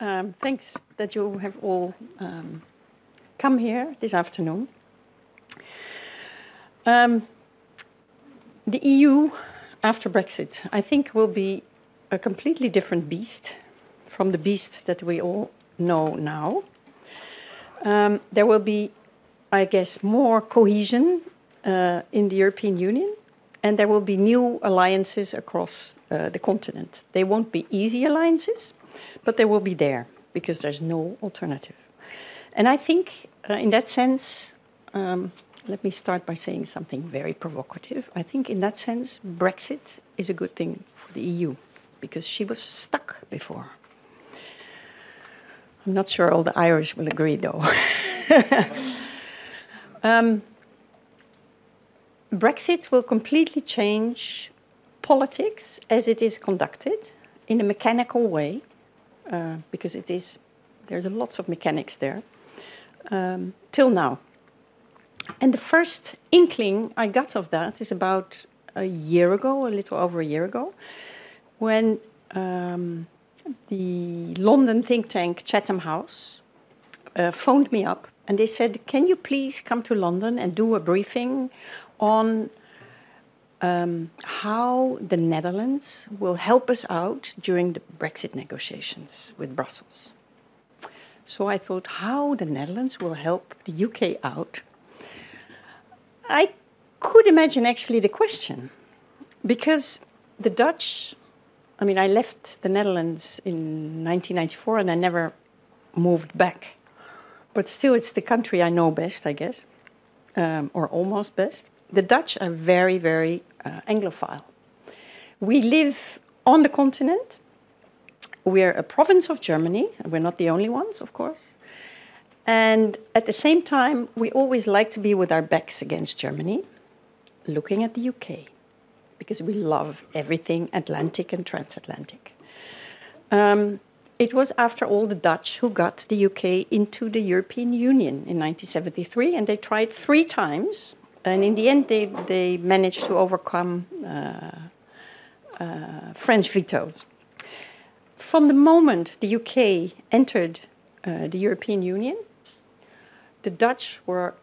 Um, thanks that you have all um, come here this afternoon. Um, the EU after Brexit, I think, will be a completely different beast from the beast that we all know now. Um, there will be, I guess, more cohesion uh, in the European Union, and there will be new alliances across uh, the continent. They won't be easy alliances, but they will be there because there's no alternative. And I think, uh, in that sense, um, let me start by saying something very provocative. I think, in that sense, Brexit is a good thing for the EU because she was stuck before. I'm not sure all the Irish will agree, though. um, Brexit will completely change politics as it is conducted in a mechanical way, uh, because it is there's a lots of mechanics there um, till now. And the first inkling I got of that is about a year ago, a little over a year ago, when um, the London think tank Chatham House uh, phoned me up and they said, Can you please come to London and do a briefing on um, how the Netherlands will help us out during the Brexit negotiations with Brussels? So I thought, how the Netherlands will help the UK out? I could imagine actually the question because the Dutch I mean, I left the Netherlands in 1994 and I never moved back. But still, it's the country I know best, I guess, um, or almost best. The Dutch are very, very uh, Anglophile. We live on the continent. We're a province of Germany. We're not the only ones, of course. And at the same time, we always like to be with our backs against Germany, looking at the UK because we love everything Atlantic and transatlantic. Um, it was, after all, the Dutch who got the UK into the European Union in 1973, and they tried three times. And in the end, they, they managed to overcome uh, uh, French vetoes. From the moment the UK entered uh, the European Union, the Dutch were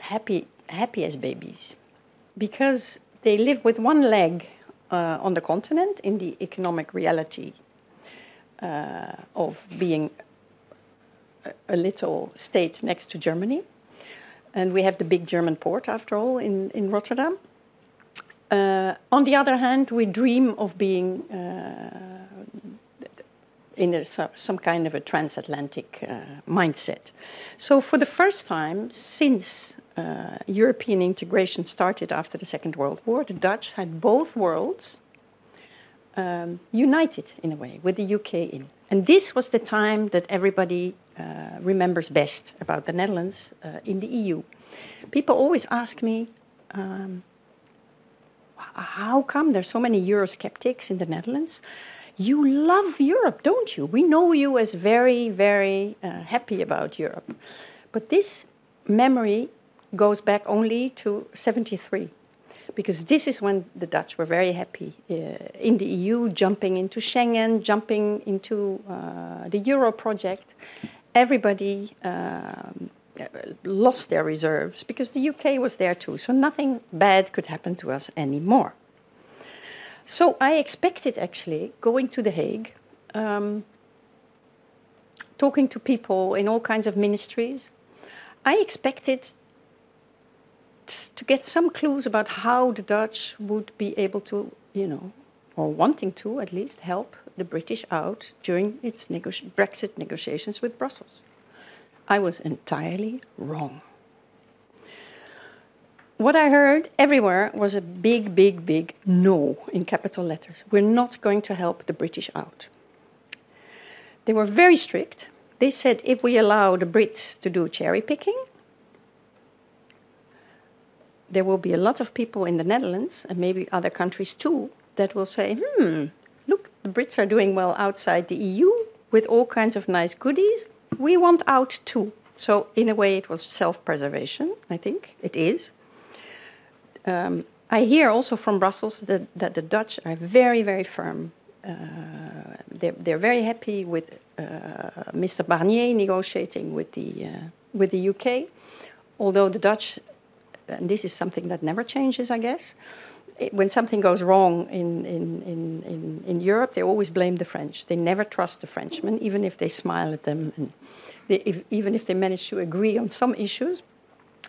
happy, happy as babies because they live with one leg uh, on the continent in the economic reality uh, of being a, little state next to Germany. And we have the big German port, after all, in, in Rotterdam. Uh, on the other hand, we dream of being uh, in a, some kind of a transatlantic uh, mindset. So, for the first time since uh, European integration started after the Second World War, the Dutch had both worlds um, united in a way, with the UK in. And this was the time that everybody remembers best about the Netherlands uh, in the EU. People always ask me, um, how come there's so many Eurosceptics in the Netherlands? You love Europe, don't you? We know you as very, very uh, happy about Europe. But this memory goes back only to 73 because this is when the Dutch were very happy uh, in the EU, jumping into Schengen, jumping into uh, the Euro project. Everybody um, lost their reserves because the UK was there too, so nothing bad could happen to us anymore. So I expected actually going to The Hague, um, talking to people in all kinds of ministries. I expected to get some clues about how the Dutch would be able to, you know, or wanting to at least help the British out during its Brexit negotiations with Brussels. I was entirely wrong. What I heard everywhere was a big, big, big no in capital letters. We're not going to help the British out. They were very strict. They said if we allow the Brits to do cherry picking, there will be a lot of people in the Netherlands and maybe other countries too that will say, hmm, look, the Brits are doing well outside the EU with all kinds of nice goodies. We want out too. So, in a way, it was self preservation, I think. It is. Um, I hear also from Brussels that, that the Dutch are very, very firm. Uh, they're, they're very happy with uh, Mr. Barnier negotiating with the, uh, with the UK, although the Dutch, and this is something that never changes, I guess, when something goes wrong in, in, in, in, in Europe, they always blame the French. They never trust the Frenchmen, even if they smile at them and they, if, even if they manage to agree on some issues.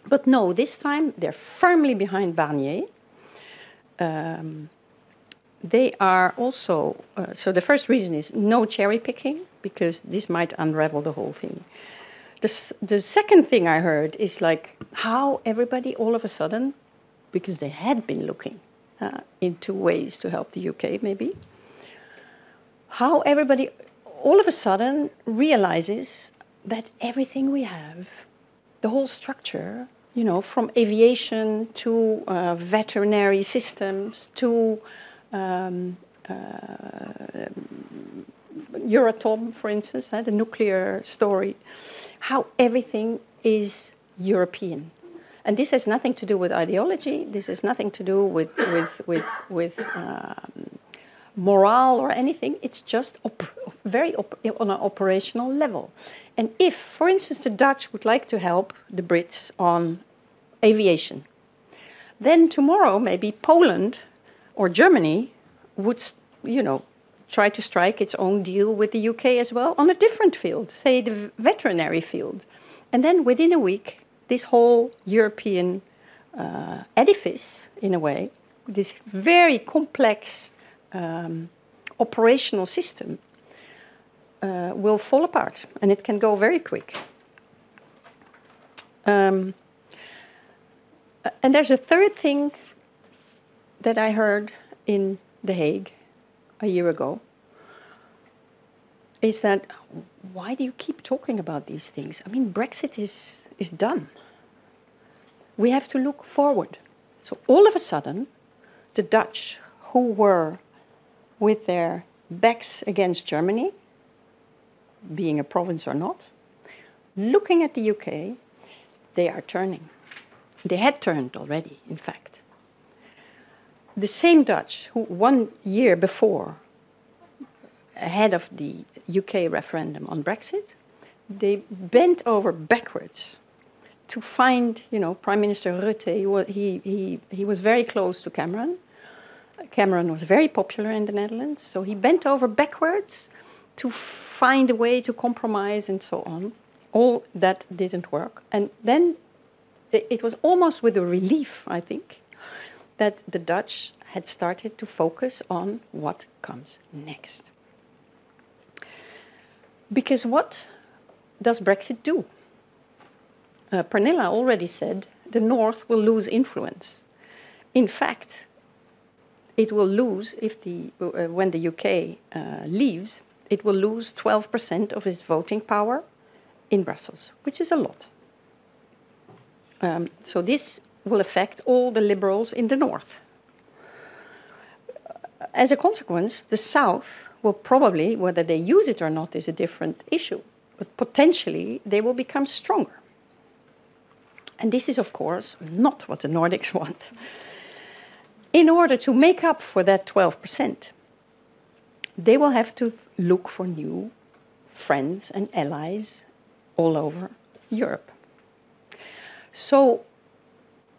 But no, this time they're firmly behind Barnier. Um, they are also, uh, so the first reason is no cherry picking, because this might unravel the whole thing. The, the second thing I heard is like how everybody all of a sudden, because they had been looking uh, two ways to help the UK, maybe, how everybody all of a sudden realizes that everything we have, the whole structure, you know, from aviation to uh, veterinary systems to um, uh, Euratom, for instance, uh, the nuclear story, how everything is European. And this has nothing to do with ideology. This has nothing to do with with with with um, morale or anything. It's just very on an operational level. And if, for instance, the Dutch would like to help the Brits on aviation, then tomorrow maybe Poland or Germany would, you know, try to strike its own deal with the UK as well on a different field, say the veterinary field. And then within a week, this whole European uh, edifice, in a way, this very complex um, operational system, uh, will fall apart and it can go very quick. Um, and there's a third thing that I heard in The Hague a year ago is that why do you keep talking about these things? I mean, Brexit is, is done. We have to look forward. So, all of a sudden, the Dutch, who were with their backs against Germany, being a province or not, looking at the UK, they are turning. They had turned already, in fact. The same Dutch who one year before, ahead of the UK referendum on Brexit, they bent over backwards to find, you know, Prime Minister Rutte. He, he, he was very close to Cameron. Cameron was very popular in the Netherlands, so he bent over backwards to find a way to compromise and so on. All that didn't work. And then it was almost with a relief, I think, that the Dutch had started to focus on what comes next. Because what does Brexit do? Uh, Pernilla already said the North will lose influence. In fact, it will lose if the uh, when the UK uh, leaves, it will lose 12% of its voting power in Brussels, which is a lot. Um, so this will affect all the liberals in the north. As a consequence, the south will probably, whether they use it or not is a different issue, but potentially they will become stronger. And this is, of course, not what the Nordics want. In order to make up for that 12%, they will have to look for new friends and allies all over Europe. So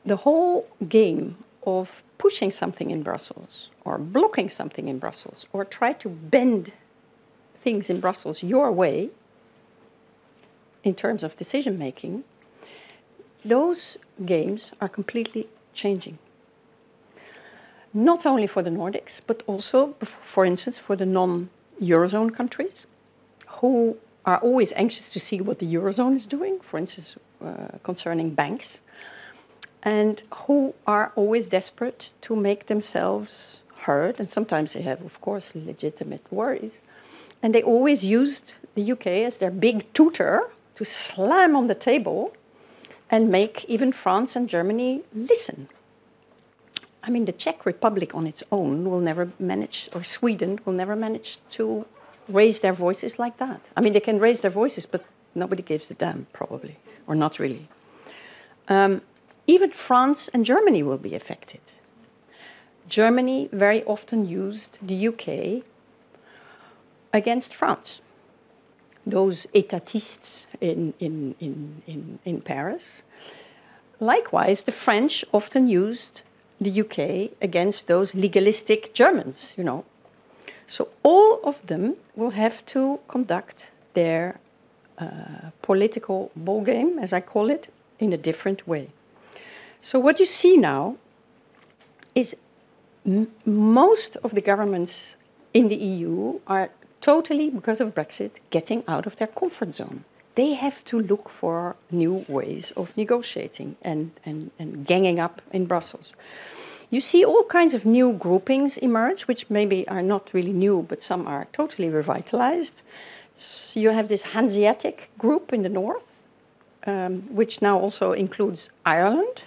the whole game of pushing something in Brussels or blocking something in Brussels or try to bend things in Brussels your way in terms of decision making, those games are completely changing. Not only for the Nordics, but also, for instance, for the non Eurozone countries who are always anxious to see what the Eurozone is doing. For instance, uh, concerning banks, and who are always desperate to make themselves heard. And sometimes they have, of course, legitimate worries. And they always used the UK as their big tutor to slam on the table and make even France and Germany listen. I mean, the Czech Republic on its own will never manage, or Sweden will never manage to raise their voices like that. I mean, they can raise their voices, but nobody gives a damn, probably or not really. Um, even France and Germany will be affected. Germany very often used the UK against France. Those étatistes in, in, in, in, in Paris. Likewise, the French often used the UK against those legalistic Germans, you know. So all of them will have to conduct their uh, political ball game, as I call it, in a different way. So what you see now is most of the governments in the EU are totally, because of Brexit, getting out of their comfort zone. They have to look for new ways of negotiating and, and, and ganging up in Brussels. You see all kinds of new groupings emerge, which maybe are not really new, but some are totally revitalized. So you have this Hanseatic group in the north, um, which now also includes Ireland.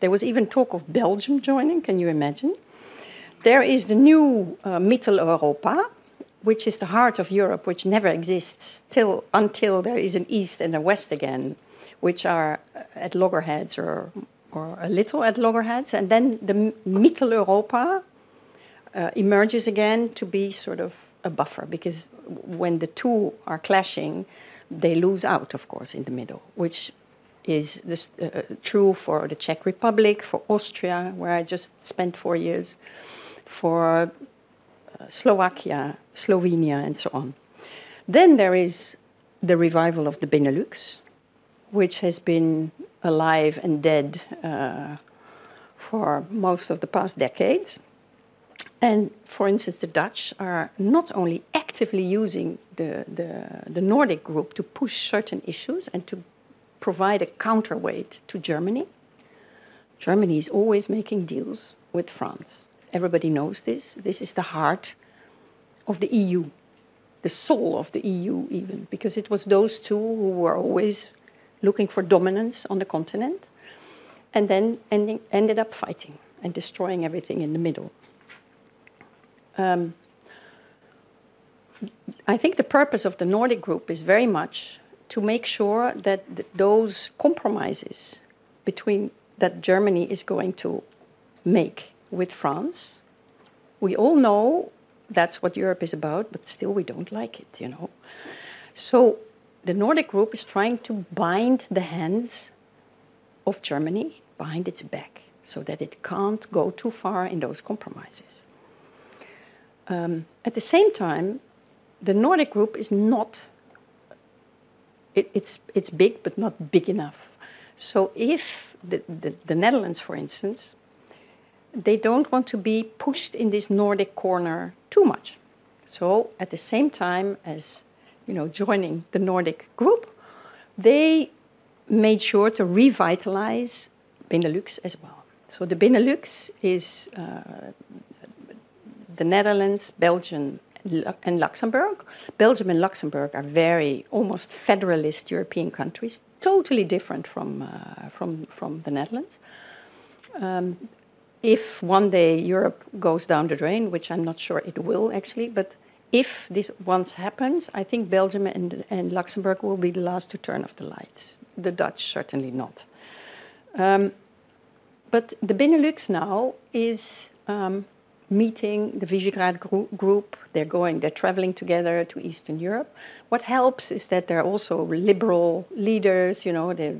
There was even talk of Belgium joining, can you imagine? There is the new uh, Mitteleuropa, which is the heart of Europe, which never exists till, until there is an East and a West again, which are uh, at loggerheads or, or a little at loggerheads. And then the Mitteleuropa uh, emerges again to be sort of a buffer, because when the two are clashing, they lose out, of course, in the middle, which is this, uh, true for the Czech Republic, for Austria, where I just spent four years for uh, Slovakia, Slovenia, and so on. Then there is the revival of the Benelux, which has been alive and dead uh, for most of the past decades. And for instance, the Dutch are not only actively using the, the, the, Nordic group to push certain issues and to provide a counterweight to Germany. Germany is always making deals with France. Everybody knows this. This is the heart of the EU, the soul of the EU, even, because it was those two who were always looking for dominance on the continent and then ending, ended up fighting and destroying everything in the middle. Um, I think the purpose of the Nordic group is very much to make sure that th- those compromises between that Germany is going to make with France. We all know that's what Europe is about, but still we don't like it, you know. So the Nordic group is trying to bind the hands of Germany behind its back so that it can't go too far in those compromises. Um, at the same time, the Nordic group is not, it, it's, it's big, but not big enough. So if the, the, the Netherlands, for instance, they don't want to be pushed in this Nordic corner too much. So at the same time as you know joining the Nordic group, they made sure to revitalize Benelux as well. So the Benelux is uh, the Netherlands, Belgium, and Luxembourg. Belgium and Luxembourg are very almost federalist European countries, totally different from uh, from from the Netherlands. Um, if one day Europe goes down the drain, which I'm not sure it will actually, but if this once happens, I think Belgium and, and Luxembourg will be the last to turn off the lights. The Dutch certainly not. Um, but the Benelux now is um, meeting the Visegrad group. They're going, they're traveling together to Eastern Europe. What helps is that they're also liberal leaders, you know, the,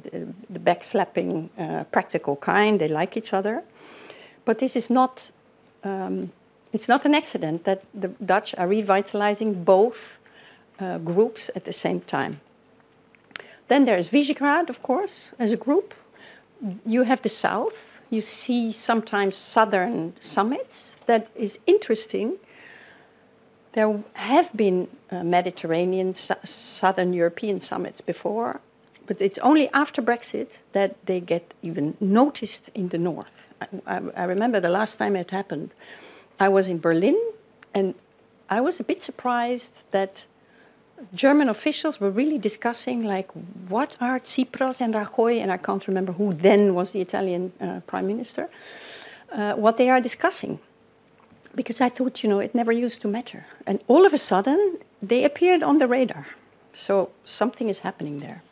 the backslapping, uh, practical kind. They like each other. But this is not, um, it's not an accident that the Dutch are revitalizing both uh, groups at the same time. Then there's Visegrad, of course, as a group. You have the South. You see sometimes southern summits. That is interesting. There have been uh, Mediterranean, southern European summits before, but it's only after Brexit that they get even noticed in the north. I, I, remember the last time it happened, I was in Berlin, and I was a bit surprised that German officials were really discussing, like, what are Tsipras and Rajoy, and I can't remember who then was the Italian uh, prime minister, uh, what they are discussing. Because I thought, you know, it never used to matter. And all of a sudden, they appeared on the radar. So something is happening there.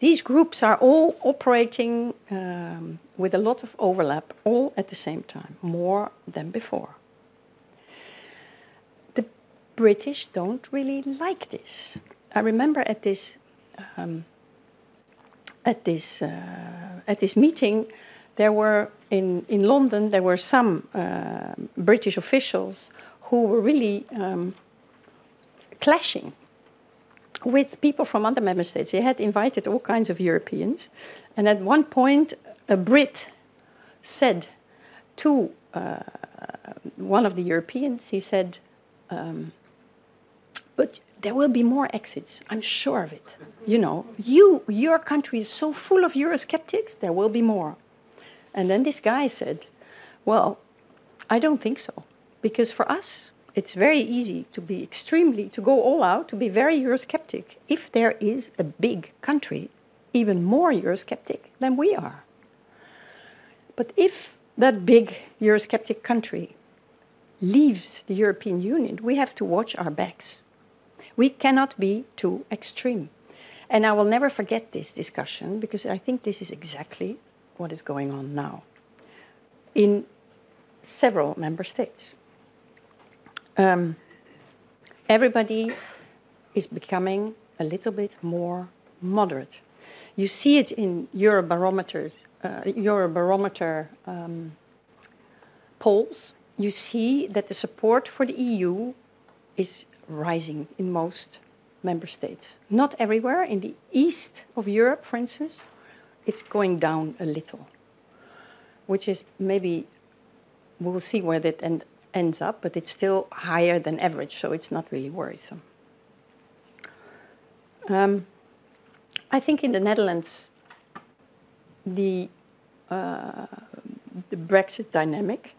These groups are all operating um, with a lot of overlap, all at the same time, more than before. The British don't really like this. I remember at this um, at this uh, at this meeting, there were in in London there were some uh, British officials who were really um, clashing with people from other member states. They had invited all kinds of Europeans, and at one point, a Brit said to uh, one of the Europeans, he said, um, "But there will be more exits. I'm sure of it. You know, you, your country is so full of Eurosceptics. There will be more." And then this guy said, "Well, I don't think so, because for us, it's very easy to be extremely, to go all out, to be very Eurosceptic if there is a big country even more Eurosceptic than we are. But if that big Eurosceptic country leaves the European Union, we have to watch our backs. We cannot be too extreme. And I will never forget this discussion because I think this is exactly what is going on now in several member states um, everybody is becoming a little bit more moderate. You see it in Eurobarometers, uh, Eurobarometer um, polls. You see that the support for the EU is rising in most member states. Not everywhere. In the east of Europe, for instance, it's going down a little, which is maybe we'll see where that end, ends up, but it's still higher than average, so it's not really worrisome. Um, I think in the Netherlands, the, uh, the Brexit dynamic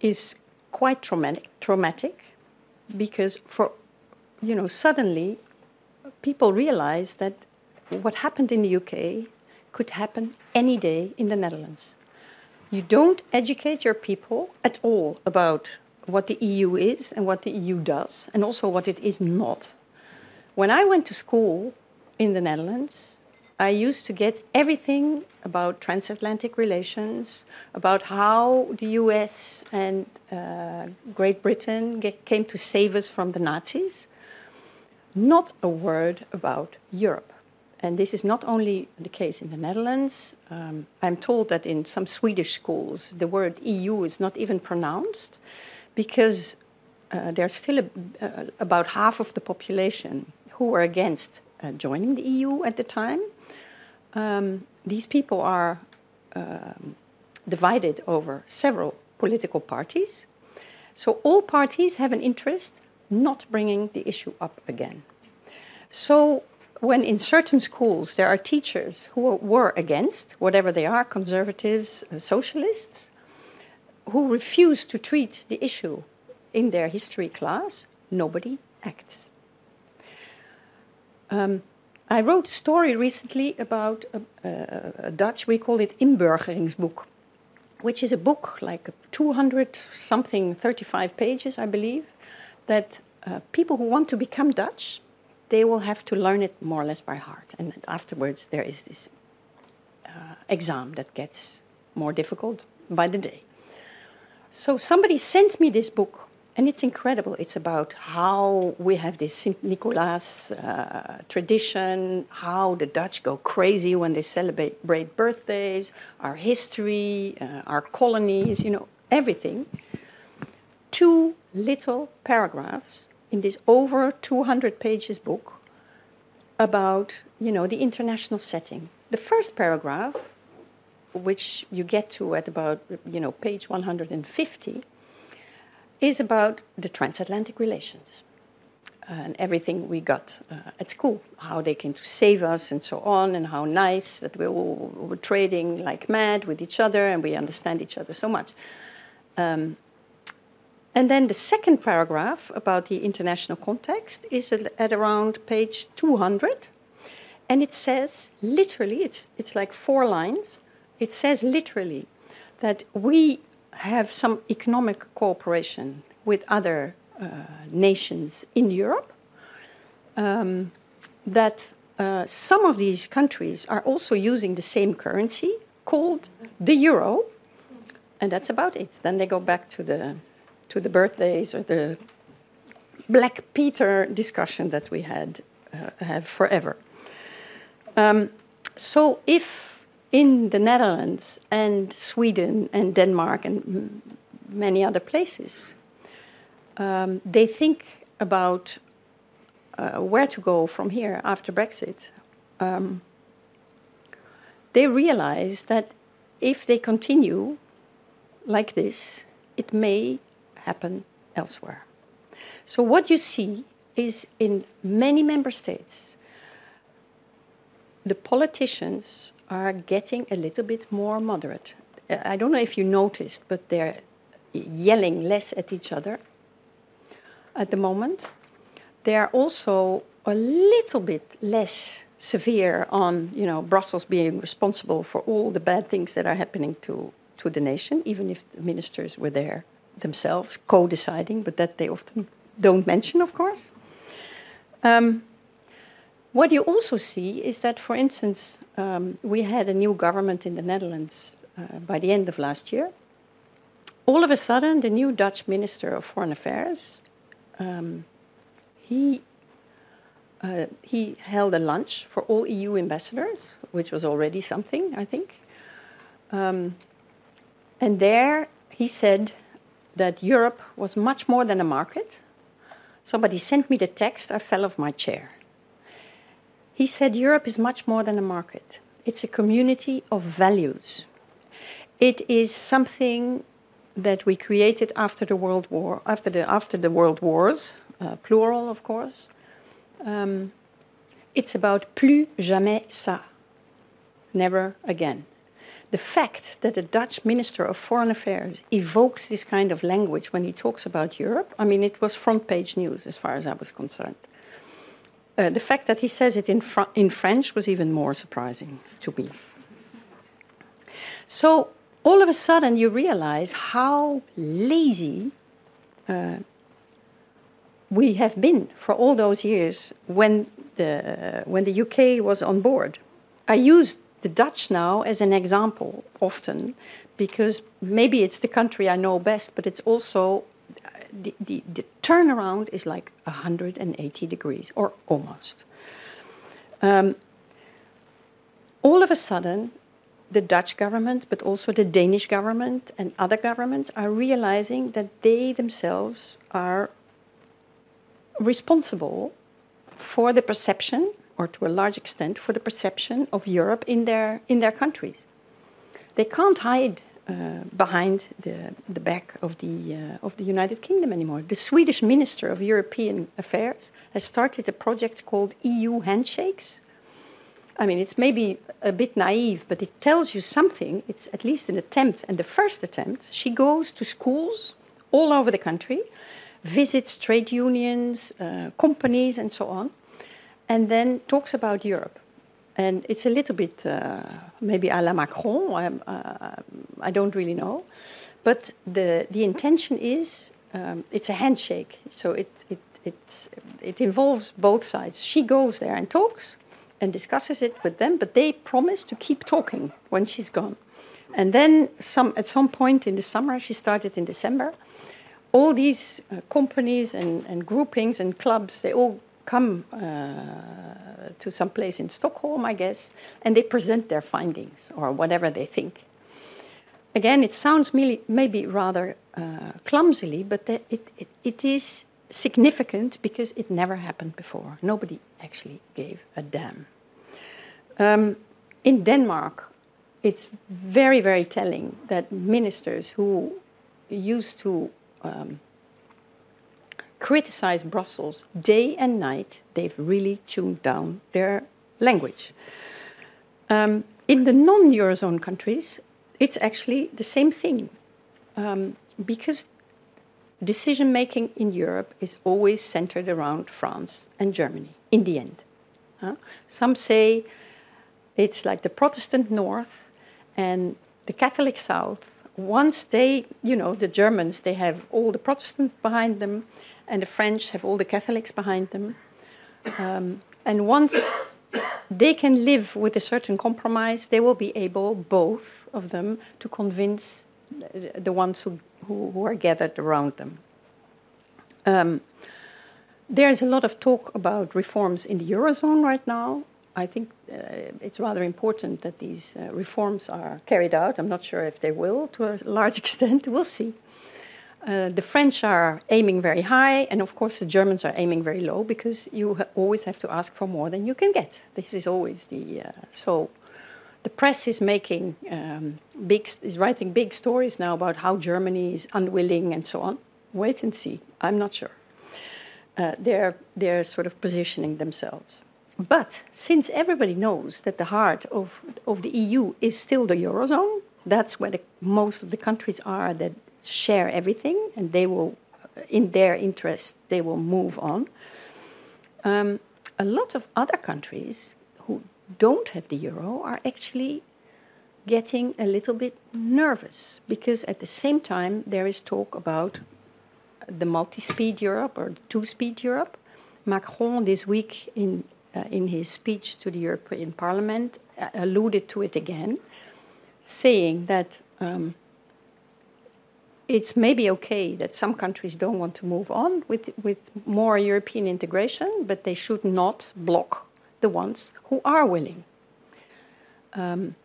is quite traumatic, traumatic because for you know suddenly people realize that what happened in the UK could happen any day in the Netherlands you don't educate your people at all about what the EU is and what the EU does, and also what it is not. When I went to school in the Netherlands, I used to get everything about transatlantic relations, about how the US and uh, Great Britain get, came to save us from the Nazis. Not a word about Europe. And this is not only the case in the Netherlands. Um, I'm told that in some Swedish schools, the word EU is not even pronounced because uh, there's still a, uh, about half of the population who were against uh, joining the EU at the time. Um, these people are um, divided over several political parties. So all parties have an interest not bringing the issue up again. So when in certain schools there are teachers who were against, whatever they are, conservatives, uh, socialists, who refuse to treat the issue in their history class, nobody acts. Um, I wrote a story recently about a, a, a, Dutch, we call it inburgeringsboek, which is a book like 200 something, 35 pages, I believe, that uh, people who want to become Dutch they will have to learn it more or less by heart. And afterwards, there is this uh, exam that gets more difficult by the day. So somebody sent me this book, and it's incredible. It's about how we have this St. Nicholas uh, tradition, how the Dutch go crazy when they celebrate birthdays, our history, uh, our colonies, you know, everything. Two little paragraphs in this over 200 pages book about you know the international setting. The first paragraph, which you get to at about you know page 150, is about the transatlantic relations and everything we got uh, at school, how they came to save us and so on, and how nice that we all were trading like mad with each other and we understand each other so much. Um, and then the second paragraph about the international context is at around page 200. And it says literally, it's, it's like four lines, it says literally that we have some economic cooperation with other uh, nations in Europe, um, that uh, some of these countries are also using the same currency called the euro, and that's about it. Then they go back to the to the birthdays or the Black Peter discussion that we had uh, have forever. Um, so if in the Netherlands and Sweden and Denmark and many other places, um, they think about uh, where to go from here after Brexit. Um, they realize that if they continue like this, it may happen elsewhere. So, what you see is in many member states, the politicians are getting a little bit more moderate. I don't know if you noticed, but they're yelling less at each other at the moment. They are also a little bit less severe on you know Brussels being responsible for all the bad things that are happening to to the nation, even if the ministers were there themselves co-deciding, but that they often don't mention, of course. Um, what you also see is that, for instance, um, we had a new government in the Netherlands uh, by the end of last year. All of a sudden, the new Dutch Minister of Foreign Affairs, um, he uh, he held a lunch for all EU ambassadors, which was already something, I think. Um, and there he said that Europe was much more than a market. Somebody sent me the text, I fell off my chair. He said Europe is much more than a market, it's a community of values. It is something that we created after the World War, after the, after the World Wars, uh, plural, of course um, it's about plus jamais ça, never again. The fact that the Dutch Minister of Foreign Affairs evokes this kind of language when he talks about Europe, I mean, it was front page news as far as I was concerned. Uh, the fact that he says it in, fr- in French was even more surprising to me. So, all of a sudden, you realize how lazy uh, we have been for all those years when the, when the UK was on board. I use the Dutch now as an example often because maybe it's the country I know best, but it's also the, the, the turnaround is like 180 degrees or almost. Um, all of a sudden, the Dutch government, but also the Danish government and other governments are realizing that they themselves are responsible for the perception, or to a large extent, for the perception of Europe in their, in their countries. They can't hide uh, behind the, the back of the, uh, of the United Kingdom anymore. The Swedish Minister of European Affairs has started a project called EU Handshakes. I mean, it's maybe a bit naive, but it tells you something. It's at least an attempt. And the first attempt, she goes to schools all over the country visits trade unions, uh, companies, and so on, and then talks about Europe. And it's a little bit uh, maybe a la Macron, I, uh, I don't really know. But the, the intention is um, it's a handshake, so it, it, it, it involves both sides. She goes there and talks and discusses it with them, but they promise to keep talking when she's gone. And then some, at some point in the summer, she started in December, all these uh, companies and, and, groupings and clubs, they all come uh, to some place in Stockholm, I guess, and they present their findings or whatever they think. Again, it sounds maybe rather uh, clumsily, but it, it, it is significant because it never happened before. Nobody actually gave a damn. Um, in Denmark, it's very, very telling that ministers who used to um, criticize Brussels day and night, they've really tuned down their language. Um, in the non Eurozone countries, it's actually the same thing. Um, because decision making in Europe is always centered around France and Germany in the end. Uh, some say it's like the Protestant North and the Catholic South once they, you know, the Germans, they have all the Protestants behind them, and the French have all the Catholics behind them. Um, and once they can live with a certain compromise, they will be able, both of them, to convince the ones who, who, who are gathered around them. Um, there's a lot of talk about reforms in the Eurozone right now. I think uh, it's rather important that these uh, reforms are carried out. I'm not sure if they will to a large extent. We'll see. Uh, the French are aiming very high, and of course the Germans are aiming very low because you ha always have to ask for more than you can get. This is always the uh, so. The press is making um, big is writing big stories now about how Germany is unwilling and so on. Wait and see. I'm not sure. Uh, they're they're sort of positioning themselves. But since everybody knows that the heart of, of the EU is still the Eurozone, that's where the, most of the countries are that share everything, and they will, in their interest, they will move on. Um, a lot of other countries who don't have the euro are actually getting a little bit nervous because at the same time there is talk about the multi-speed Europe or two-speed Europe. Macron this week in uh, in his speech to the European Parliament, uh, alluded to it again, saying that um, it's maybe okay that some countries don't want to move on with, with more European integration, but they should not block the ones who are willing. Um,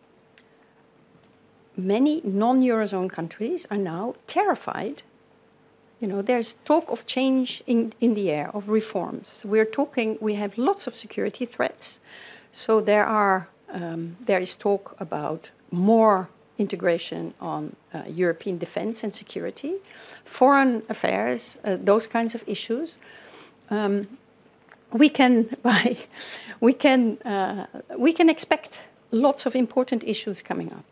many non Eurozone countries are now terrified you know, there's talk of change in, in the air, of reforms. We're talking, we have lots of security threats. So there are, um, there is talk about more integration on uh, European defense and security, foreign affairs, uh, those kinds of issues. Um, we can, by, we can, uh, we can expect lots of important issues coming up.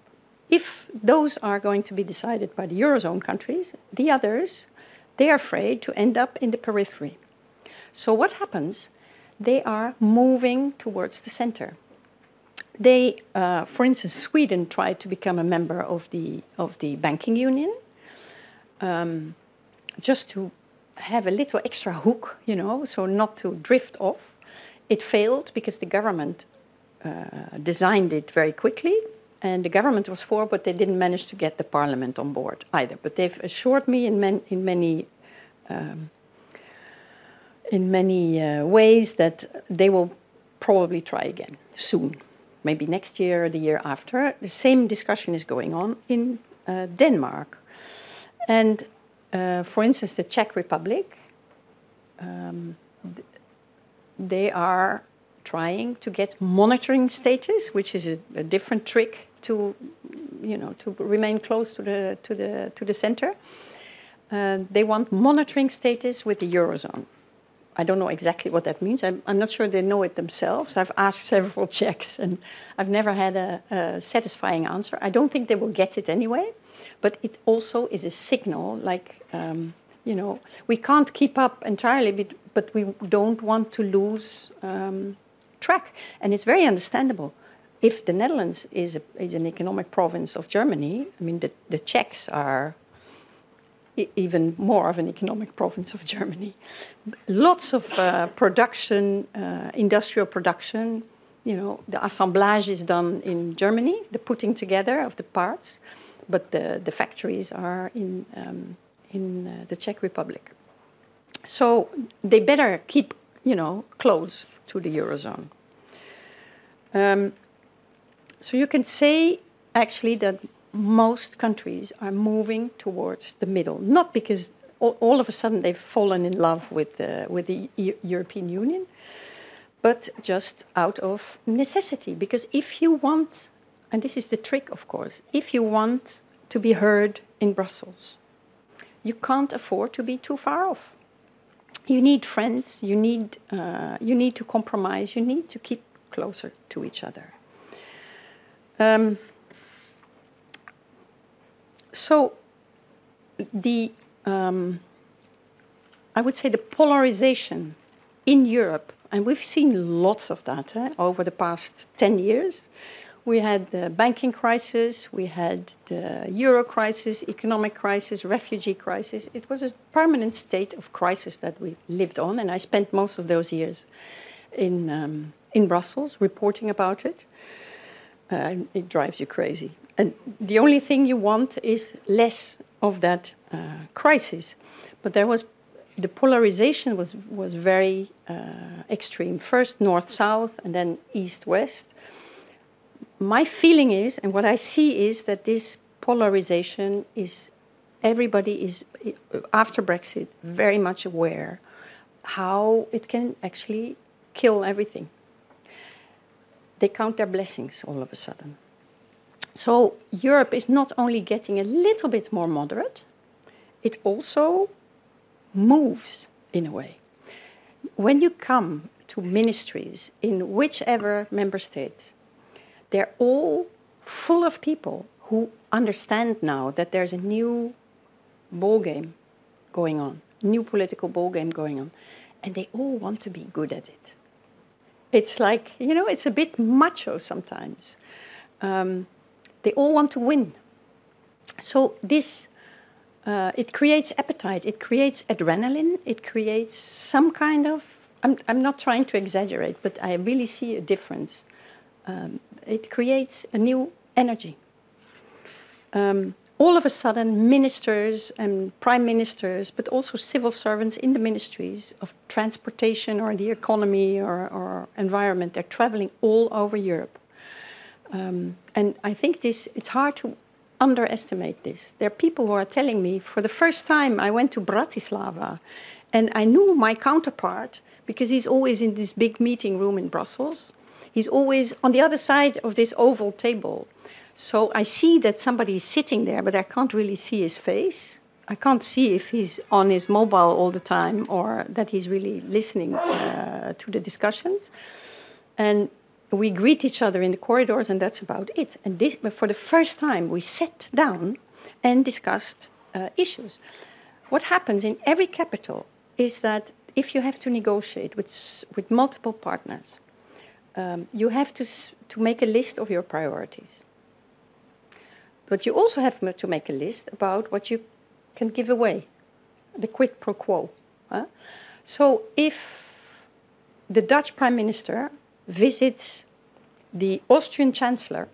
If those are going to be decided by the Eurozone countries, the others they're afraid to end up in the periphery. So, what happens? They are moving towards the center. They, uh, for instance, Sweden tried to become a member of the, of the banking union um, just to have a little extra hook, you know, so not to drift off. It failed because the government uh, designed it very quickly and the government was for, but they didn't manage to get the parliament on board either. But they've assured me in, in many um, in many uh, ways that they will probably try again soon, maybe next year or the year after. The same discussion is going on in uh, Denmark, and uh, for instance, the Czech Republic. Um, they are trying to get monitoring status, which is a, a different trick to, you know, to remain close to the, to the, to the center. Uh, they want monitoring status with the Eurozone. I don't know exactly what that means. I'm, I'm, not sure they know it themselves. I've asked several Czechs and I've never had a, a, satisfying answer. I don't think they will get it anyway, but it also is a signal like, um, you know, we can't keep up entirely, but we don't want to lose um, track. And it's very understandable if the Netherlands is, a, is an economic province of Germany, I mean, the, the Czechs are even more of an economic province of Germany. Lots of uh, production, uh, industrial production. You know, the assemblage is done in Germany, the putting together of the parts, but the, the factories are in, um, in uh, the Czech Republic. So they better keep, you know, close to the Eurozone. Um, so you can say actually that most countries are moving towards the middle, not because all, all of a sudden they've fallen in love with the, with the e European Union, but just out of necessity. Because if you want, and this is the trick, of course, if you want to be heard in Brussels, you can't afford to be too far off. You need friends, you need, uh, you need to compromise, you need to keep closer to each other. Um, so the um, I would say the polarization in Europe, and we've seen lots of that eh, over the past 10 years. We had the banking crisis, we had the euro crisis, economic crisis, refugee crisis. It was a permanent state of crisis that we lived on, and I spent most of those years in, um, in Brussels reporting about it. Uh, it drives you crazy. And the only thing you want is less of that uh, crisis. But there was the polarization was, was very uh, extreme. First north south, and then east west. My feeling is, and what I see is that this polarization is everybody is, after Brexit, very much aware how it can actually kill everything. They count their blessings all of a sudden. So Europe is not only getting a little bit more moderate, it also moves in a way. When you come to ministries in whichever member state, they're all full of people who understand now that there's a new ball game going on, new political ball game going on, and they all want to be good at it. It's like, you know, it's a bit macho sometimes. Um, they all want to win. So this, uh, it creates appetite, it creates adrenaline, it creates some kind of, I'm, I'm not trying to exaggerate, but I really see a difference. Um, it creates a new energy. Um, all of a sudden, ministers and prime ministers, but also civil servants in the ministries of transportation or the economy or, or environment, they're traveling all over Europe. Um, and I think this, it's hard to underestimate this. There are people who are telling me, for the first time, I went to Bratislava and I knew my counterpart because he's always in this big meeting room in Brussels. He's always on the other side of this oval table. So I see that somebody is sitting there, but I can't really see his face. I can't see if he's on his mobile all the time or that he's really listening uh, to the discussions. And we greet each other in the corridors, and that's about it. And this, for the first time, we sat down and discussed uh, issues. What happens in every capital is that if you have to negotiate with, with multiple partners, um, you have to, to make a list of your priorities. But you also have to make a list about what you can give away, the quid pro quo. Huh? So if the Dutch Prime Minister visits the Austrian Chancellor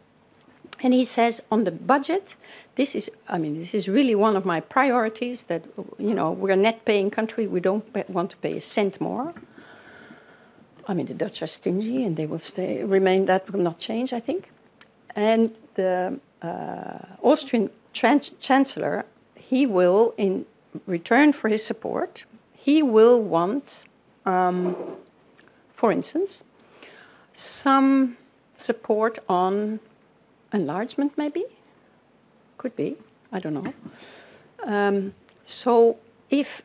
and he says on the budget, this is, I mean, this is really one of my priorities that, you know, we're a net paying country, we don't want to pay a cent more. I mean, the Dutch are stingy and they will stay, remain, that will not change, I think. And the uh, Austrian chancellor, he will, in return for his support, he will want, um, for instance, some support on enlargement, maybe? Could be, I don't know. Um, so, if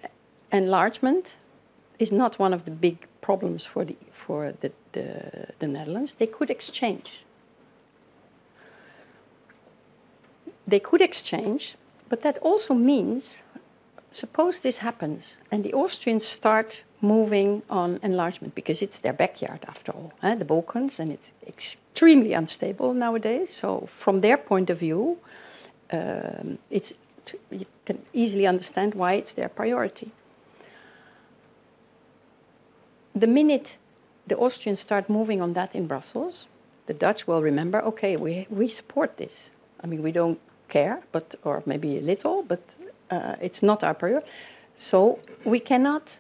enlargement is not one of the big problems for the, for the, the, the Netherlands, they could exchange they could exchange, but that also means suppose this happens and the Austrians start moving on enlargement because it's their backyard after all, eh, the Balkans, and it's extremely unstable nowadays. So, from their point of view, um, it's you can easily understand why it's their priority. The minute the Austrians start moving on that in Brussels, the Dutch will remember okay, we, we support this. I mean, we don't care, but or maybe a little, but uh, it's not our priority. So we cannot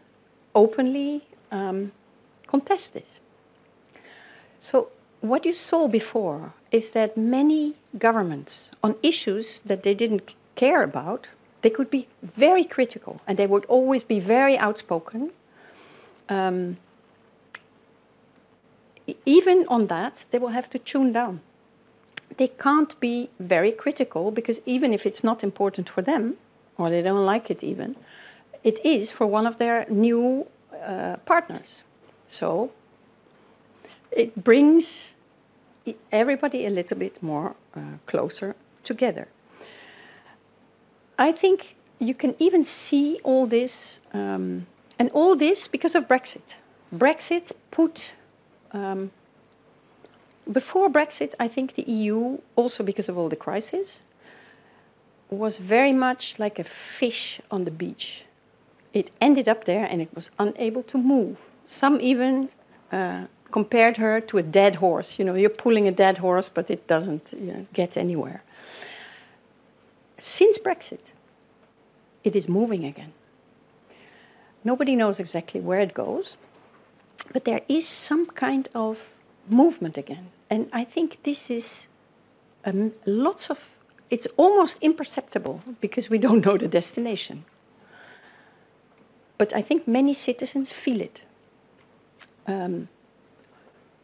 openly um, contest this. So what you saw before is that many governments, on issues that they didn't care about, they could be very critical and they would always be very outspoken. Um, even on that, they will have to tune down they can't be very critical because even if it's not important for them, or they don't like it even, it is for one of their new uh, partners. So it brings everybody a little bit more uh, closer together. I think you can even see all this, um, and all this because of Brexit. Brexit put um, before Brexit, I think the EU, also because of all the crises, was very much like a fish on the beach. It ended up there and it was unable to move. Some even uh, compared her to a dead horse. You know, you're pulling a dead horse, but it doesn't you know, get anywhere. Since Brexit, it is moving again. Nobody knows exactly where it goes, but there is some kind of movement again. And I think this is um, lots of, it's almost imperceptible because we don't know the destination. But I think many citizens feel it. Um,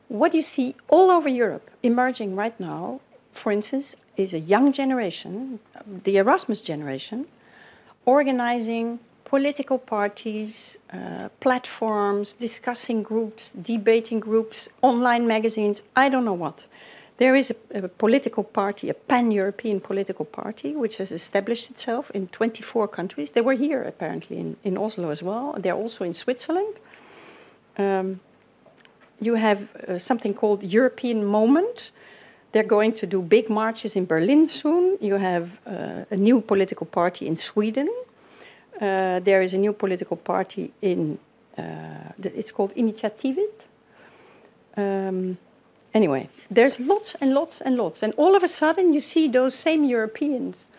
what you see all over Europe emerging right now, for instance, is a young generation, the Erasmus generation, organizing political parties, uh, platforms, discussing groups, debating groups, online magazines, I don't know what. There is a, a political party, a pan European political party, which has established itself in 24 countries. They were here, apparently, in, in Oslo as well. They're also in Switzerland. Um, you have uh, something called European Moment. They're going to do big marches in Berlin soon. You have uh, a new political party in Sweden. Uh, there is a new political party in, uh, it's called Initiativet. Um, anyway, there's lots and lots and lots. And all of a sudden, you see those same Europeans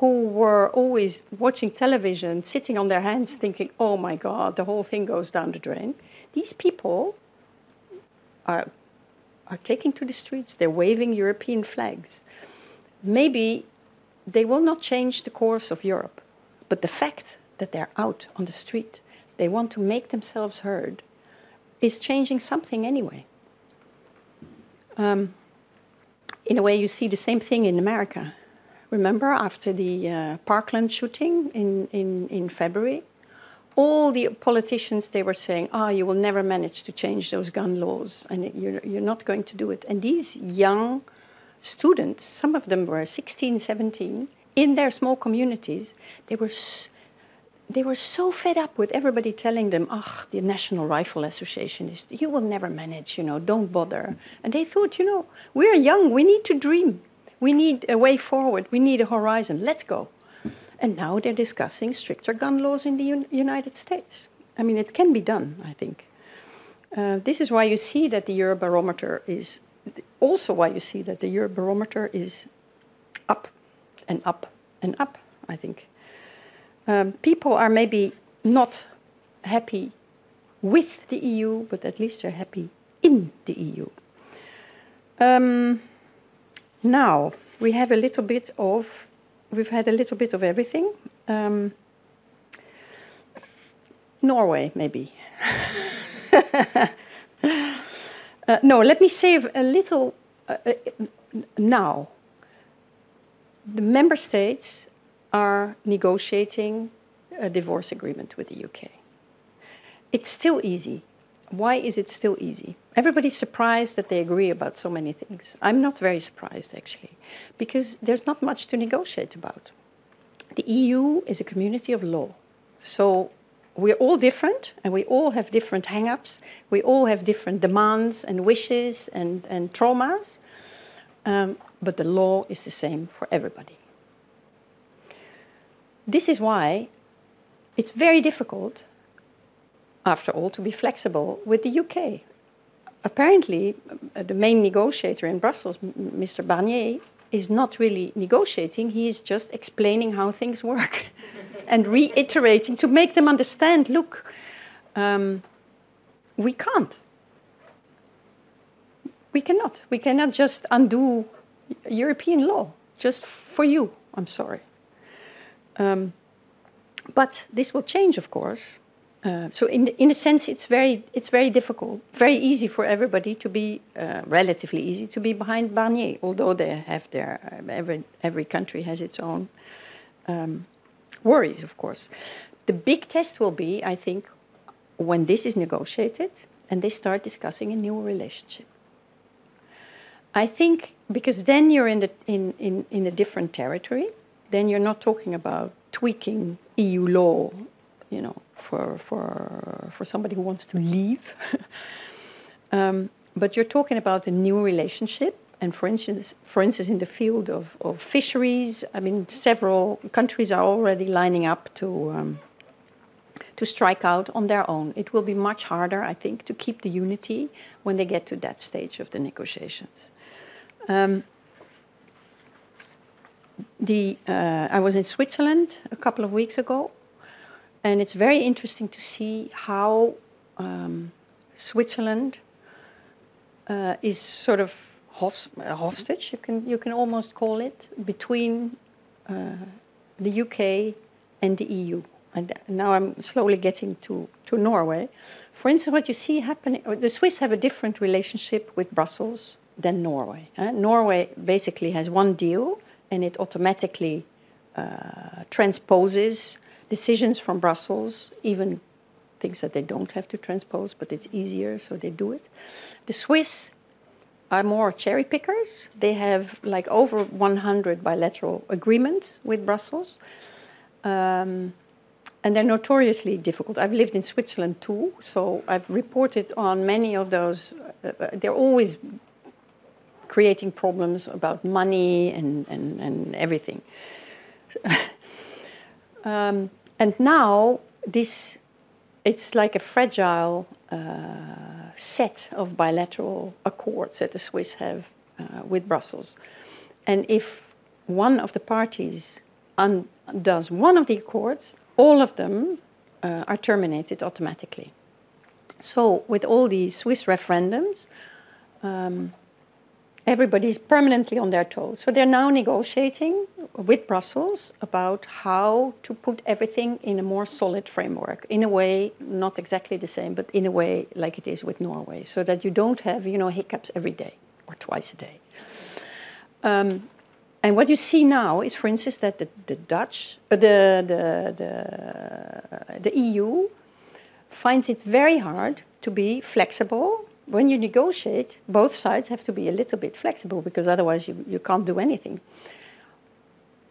who were always watching television, sitting on their hands, thinking, oh my God, the whole thing goes down the drain. These people are, are taking to the streets, they're waving European flags. Maybe they will not change the course of Europe, but the fact that they're out on the street, they want to make themselves heard, is changing something anyway. Um, in a way, you see the same thing in America. Remember, after the uh, Parkland shooting in, in, in February, all the politicians they were saying, "Ah, oh, you will never manage to change those gun laws, and you're, you're not going to do it." And these young students, some of them were 16, 17, in their small communities, they were they were so fed up with everybody telling them, "Ah, the National Rifle Association is you will never manage, you know, don't bother." And they thought, you know, we're young, we need to dream, we need a way forward, we need a horizon. Let's go. And now they're discussing stricter gun laws in the Un- United States. I mean, it can be done, I think. Uh, this is why you see that the Eurobarometer is also why you see that the Eurobarometer is up and up and up, I think. Um, people are maybe not happy with the EU, but at least they're happy in the EU. Um, now, we have a little bit of we've had a little bit of everything. Um, Norway, maybe. uh, no, let me say a little uh, uh, now. The member states are negotiating a divorce agreement with the UK. It's still easy. Why is it still easy? Everybody's surprised that they agree about so many things. I'm not very surprised, actually, because there's not much to negotiate about. The EU is a community of law. So we're all different and we all have different hang ups. We all have different demands and wishes and, and traumas. Um, but the law is the same for everybody. This is why it's very difficult, after all, to be flexible with the UK apparently, uh, the main negotiator in Brussels, Mr. Barnier, is not really negotiating. He is just explaining how things work and reiterating to make them understand look, um, we can't. We cannot. We cannot just undo European law just for you. I'm sorry. Um, but this will change, of course, uh, so in, in a sense, it's very, it's very difficult, very easy for everybody to be, uh, relatively easy to be behind Barnier, although they have their, every, every country has its own um, worries, of course. The big test will be, I think, when this is negotiated and they start discussing a new relationship. I think because then you're in, the, in, in, in a different territory, then you're not talking about tweaking EU law, you know, for, for, for somebody who wants to leave. um, but you're talking about a new relationship. And for instance, for instance, in the field of, of fisheries, I mean, several countries are already lining up to, um, to strike out on their own. It will be much harder, I think, to keep the unity when they get to that stage of the negotiations. Um, the, uh, I was in Switzerland a couple of weeks ago, and it's very interesting to see how um, Switzerland uh, is sort of hos- hostage, you can, you can almost call it, between uh, the UK and the EU. And now I'm slowly getting to, to Norway. For instance, what you see happening, uh, the Swiss have a different relationship with Brussels than Norway. Uh, Norway basically has one deal and it automatically uh, transposes decisions from Brussels, even things that they don't have to transpose, but it's easier, so they do it. The Swiss are more cherry pickers. They have like over 100 bilateral agreements with Brussels. Um, and they're notoriously difficult. I've lived in Switzerland too, so I've reported on many of those. Uh, uh they're always creating problems about money and, and, and everything. um, and now this, it's like a fragile uh, set of bilateral accords that the Swiss have uh, with Brussels. And if one of the parties undoes one of the accords, all of them uh, are terminated automatically. So, with all the Swiss referendums, um, everybody's permanently on their toes. So they're now negotiating with Brussels about how to put everything in a more solid framework, in a way not exactly the same, but in a way like it is with Norway, so that you don't have you know hiccups every day or twice a day. Um, and what you see now is, for instance, that the, the Dutch, uh, the, the, the, the EU finds it very hard to be flexible when you negotiate, both sides have to be a little bit flexible because otherwise you, you can't do anything.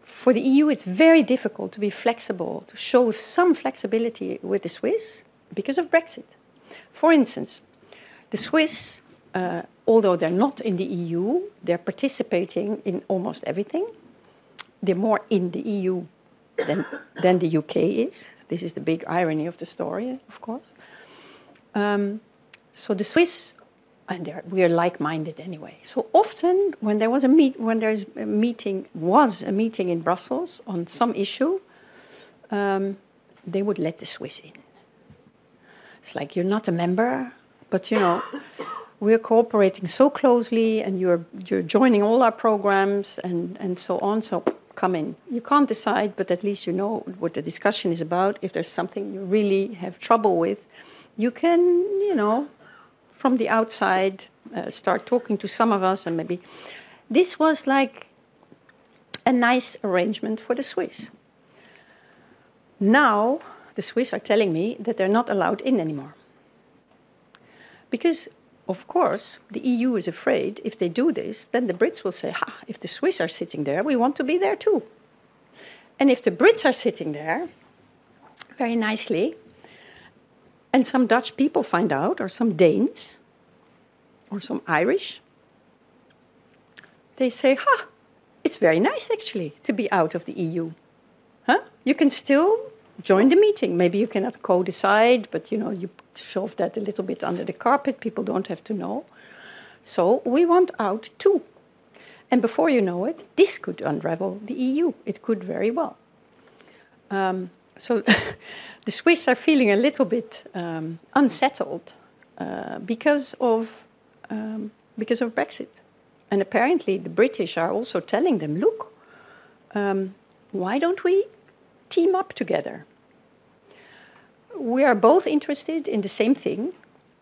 For the EU, it's very difficult to be flexible, to show some flexibility with the Swiss because of Brexit. For instance, the Swiss, uh, although they're not in the EU, they're participating in almost everything. They're more in the EU than, than the UK is. This is the big irony of the story, of course. Um, so the Swiss, and we are like-minded anyway. So often, when there was a meet, when there's a meeting, was a meeting in Brussels on some issue, um, they would let the Swiss in. It's like you're not a member, but you know, we're cooperating so closely, and you're you're joining all our programs and and so on. So come in. You can't decide, but at least you know what the discussion is about. If there's something you really have trouble with, you can, you know, from the outside, uh, start talking to some of us, and maybe this was like a nice arrangement for the Swiss. Now, the Swiss are telling me that they're not allowed in anymore. Because, of course, the EU is afraid if they do this, then the Brits will say, ha, if the Swiss are sitting there, we want to be there too. And if the Brits are sitting there, very nicely, and some Dutch people find out, or some Danes, or some Irish. They say, ha, it's very nice actually to be out of the EU. Huh? You can still join the meeting. Maybe you cannot co-decide, but you know, you shove that a little bit under the carpet. People don't have to know. So we want out too. And before you know it, this could unravel the EU. It could very well. Um, so the Swiss are feeling a little bit um, unsettled uh, because of um, because of Brexit, and apparently the British are also telling them, look, um, why don't we team up together? We are both interested in the same thing,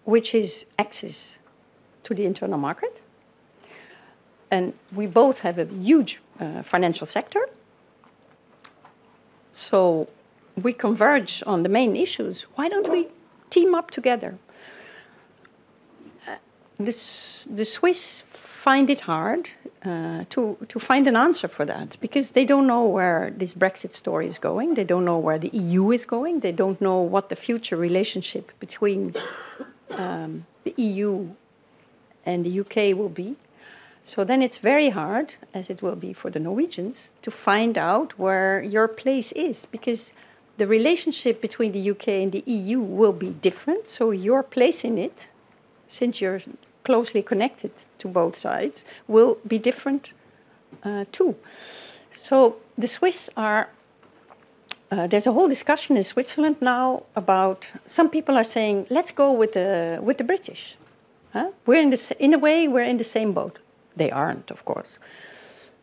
which is access to the internal market, and we both have a huge uh, financial sector. So we converge on the main issues. Why don't we team up together? Uh, this, the Swiss find it hard uh, to, to find an answer for that because they don't know where this Brexit story is going. They don't know where the EU is going. They don't know what the future relationship between um, the EU and the UK will be. So then it's very hard, as it will be for the Norwegians, to find out where your place is because the relationship between the UK and the EU will be different. So your place in it, since you're closely connected to both sides, will be different uh, too. So the Swiss are uh, there's a whole discussion in Switzerland now about some people are saying, let's go with the, with the British. Huh? We're in, the, in a way, we're in the same boat. They aren't, of course.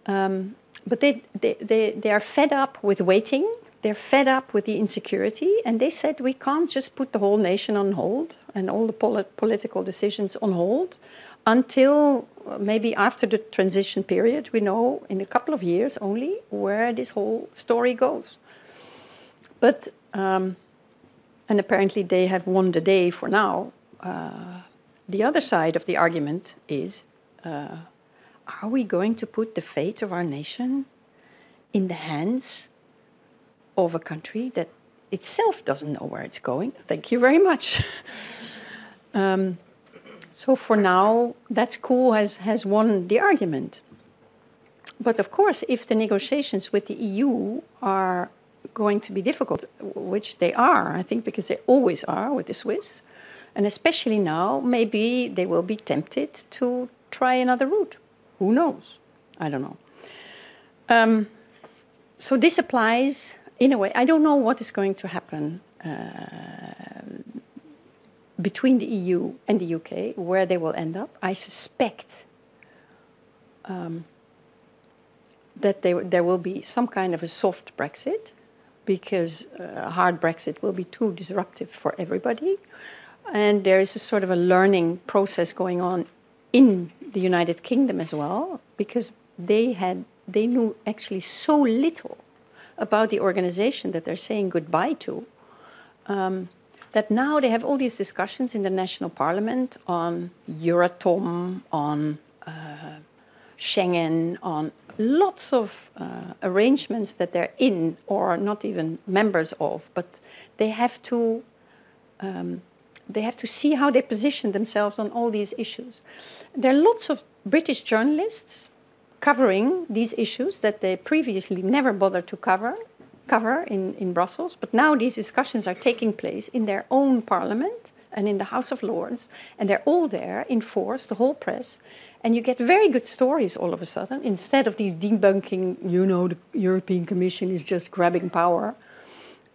Um, but they, they, they, they are fed up with waiting. They're fed up with the insecurity. And they said, we can't just put the whole nation on hold and all the polit- political decisions on hold until uh, maybe after the transition period, we know in a couple of years only where this whole story goes. But, um, and apparently they have won the day for now. Uh, the other side of the argument is uh, are we going to put the fate of our nation in the hands of a country that itself doesn't know where it's going? Thank you very much. um, so for now, that school has, has won the argument. But of course, if the negotiations with the EU are going to be difficult, which they are, I think, because they always are with the Swiss, and especially now, maybe they will be tempted to try another route. Who knows? I don't know. Um, so this applies in a way. I don't know what is going to happen uh, between the EU and the UK, where they will end up. I suspect um, that they, there will be some kind of a soft Brexit because a uh, hard Brexit will be too disruptive for everybody. And there is a sort of a learning process going on in the United Kingdom as well, because they had they knew actually so little about the organization that they're saying goodbye to. Um, that now they have all these discussions in the national parliament on Euratom, on uh, Schengen, on lots of uh, arrangements that they're in or not even members of, but they have to um, they have to see how they position themselves on all these issues. There are lots of British journalists covering these issues that they previously never bothered to cover cover in, in Brussels, but now these discussions are taking place in their own parliament and in the House of Lords, and they're all there in force, the whole press, and you get very good stories all of a sudden instead of these debunking, you know, the European Commission is just grabbing power.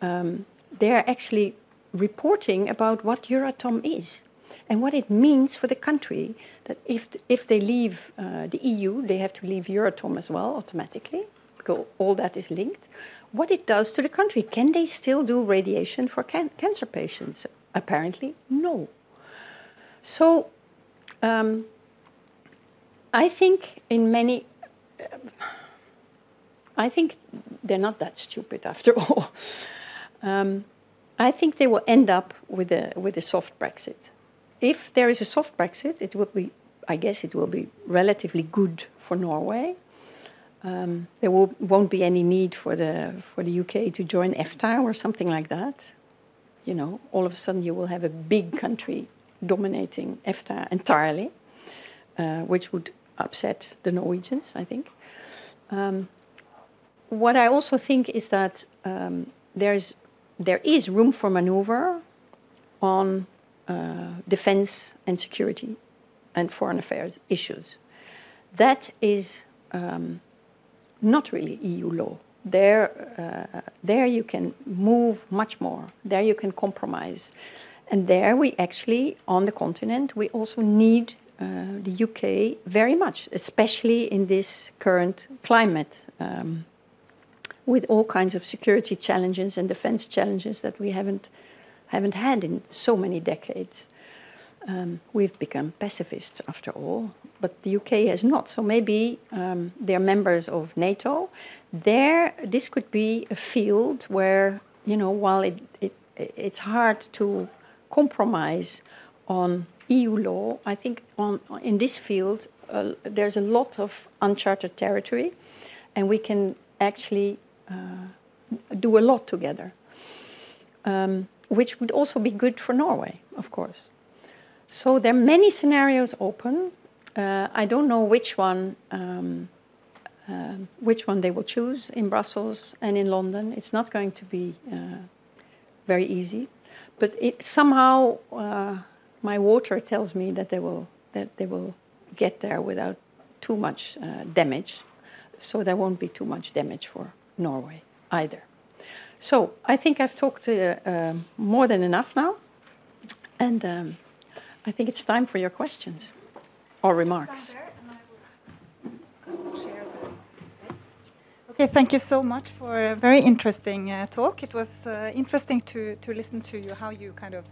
Um, they're actually reporting about what Euratom is and what it means for the country. That if, if they leave uh, the EU, they have to leave Euratom as well automatically, because all that is linked. What it does to the country. Can they still do radiation for can- cancer patients? Apparently, no. So, um, I think in many, uh, I think they're not that stupid after all. Um, I think they will end up with a with a soft Brexit. If there is a soft Brexit, it will be, I guess, it will be relatively good for Norway. Um, there will, won't be any need for the for the UK to join EFTA or something like that. You know, all of a sudden you will have a big country dominating EFTA entirely, uh, which would upset the Norwegians, I think. Um, what I also think is that um, there is there is room for maneuver on defense and security and foreign affairs issues. That is um, not really EU law. There, uh, there you can move much more. There you can compromise. And there we actually, on the continent, we also need uh, the UK very much, especially in this current climate. Um, with all kinds of security challenges and defense challenges that we haven't, haven't had in so many decades. Um, we've become pacifists after all, but the UK has not. So maybe um, they're members of NATO. There, this could be a field where, you know, while it, it, it's hard to compromise on EU law, I think on, in this field uh, there's a lot of uncharted territory, and we can actually uh, do a lot together, um, which would also be good for Norway, of course. So there are many scenarios open. Uh, I don't know which one. Um, uh, which one they will choose in Brussels and in London. It's not going to be uh, very easy, but it, somehow uh, my water tells me that they will that they will get there without too much uh, damage. So there won't be too much damage for Norway either. So I think I've talked uh, um, more than enough now, and um, I think it's time for your questions or remarks. Okay, thank you so much for a very interesting uh, talk. It was uh, interesting to, to listen to you how you kind of